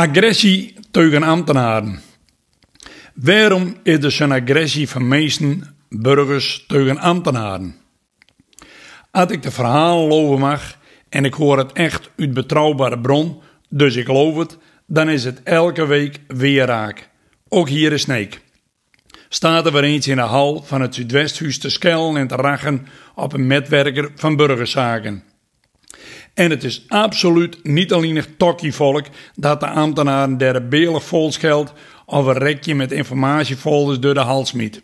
Agressie tegen ambtenaren. Waarom is er zo'n agressie van meesten burgers tegen ambtenaren? Als ik de verhalen loven mag en ik hoor het echt uit betrouwbare bron, dus ik geloof het, dan is het elke week weer raak. Ook hier in Sneek. Staat er weer eens in de hal van het Zuidwesthuis te skellen en te rachen op een metwerker van burgerzaken. En het is absoluut niet alleen het tokkievolk dat de ambtenaren der belig vol of een rekje met informatiefolders door de hals smiet.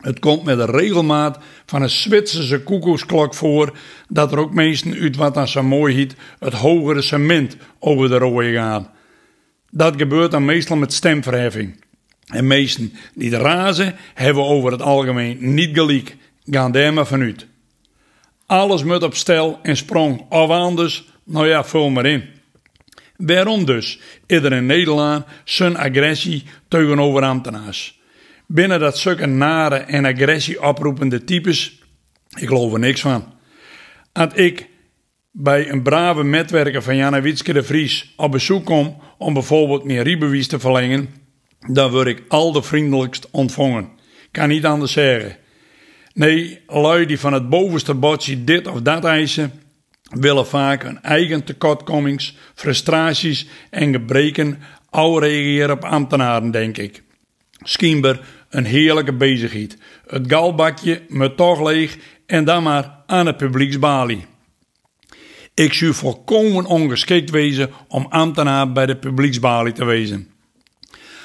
Het komt met de regelmaat van een Zwitserse koekoeksklok voor dat er ook meesten uit wat aan zo mooi heet het hogere cement over de rode gaan. Dat gebeurt dan meestal met stemverheffing. En meesten die razen hebben over het algemeen niet gelijk, gaan daar maar vanuit. Alles moet op stel en sprong. Of anders, nou ja, vul maar in. Waarom dus is er Nederland zijn agressie tegenover ambtenaars? Binnen dat zulke nare en agressie oproepende types, ik geloof er niks van. Als ik bij een brave metwerker van Janne Witske de Vries op bezoek kom om bijvoorbeeld meer riebewies te verlengen, dan word ik al de vriendelijkst ontvangen. Kan niet anders zeggen. Nee, lui die van het bovenste bordje dit of dat eisen, willen vaak hun eigen tekortkomings, frustraties en gebreken reageren op ambtenaren, denk ik. Schimber een heerlijke bezigheid. Het galbakje me toch leeg en dan maar aan het publieksbalie. Ik zou volkomen ongeschikt wezen om ambtenaar bij de publieksbalie te wezen.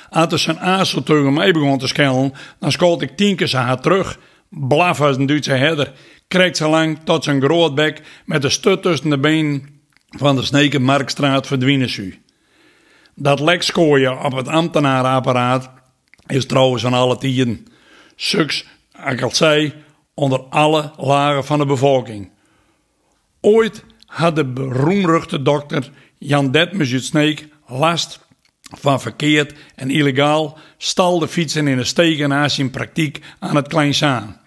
Als er zijn aasel mij begon te schellen, dan schold ik tien keer haar terug blaf als een Duitse herder, krijgt zo lang tot zijn grootbek met de stut tussen de benen van de Sneke Markstraat verdwijnen su. Dat lekskooien op het ambtenarenapparaat is trouwens van alle tijden. Suks, ik al zei, onder alle lagen van de bevolking. Ooit had de beroemruchte dokter Jan Detmers Sneek last van verkeerd en illegaal stalde fietsen in de naast zijn praktijk aan het Kleinsaan.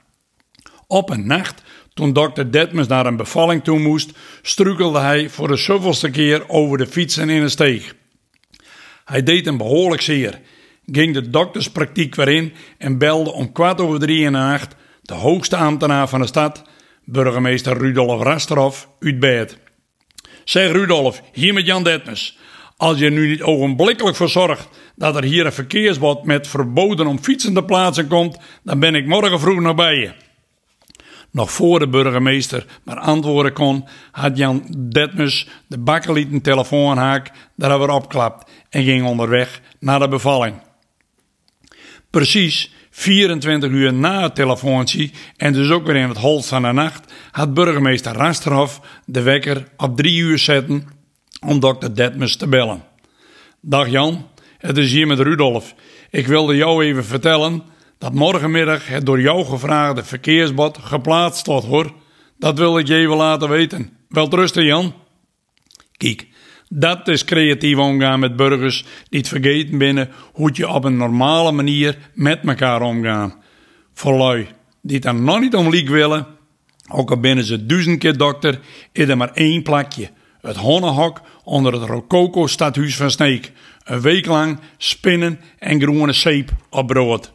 Op een nacht, toen dokter Detmers naar een bevalling toe moest, struikelde hij voor de zoveelste keer over de fietsen in een steeg. Hij deed hem behoorlijk zeer, ging de dokterspraktijk weer in en belde om kwart over drie in de nacht de hoogste ambtenaar van de stad, burgemeester Rudolf Rasterhoff, uit bed. Zeg Rudolf, hier met Jan Detmers. Als je nu niet ogenblikkelijk voor zorgt dat er hier een verkeersbod met verboden om fietsen te plaatsen komt, dan ben ik morgen vroeg nog bij je. Nog voor de burgemeester maar antwoorden kon, had Jan Detmus de bakkelieten telefoonhaak daar weer opklapt en ging onderweg naar de bevalling. Precies 24 uur na het telefoontje en dus ook weer in het holst van de nacht had burgemeester Rasterhof de wekker op drie uur zetten om dokter Detmus te bellen. Dag Jan, het is hier met Rudolf. Ik wilde jou even vertellen dat morgenmiddag het door jou gevraagde verkeersbod geplaatst wordt hoor. Dat wil ik je even laten weten. Wel rusten Jan. Kijk, dat is creatief omgaan met burgers die het vergeten binnen hoe je op een normale manier met elkaar omgaan. Voor lui die het dan nog niet om liek willen, ook al binnen ze duizend keer dokter, is er maar één plakje. Het honnenhok onder het Rococo stadhuis van Sneek. Een week lang spinnen en groene zeep op brood.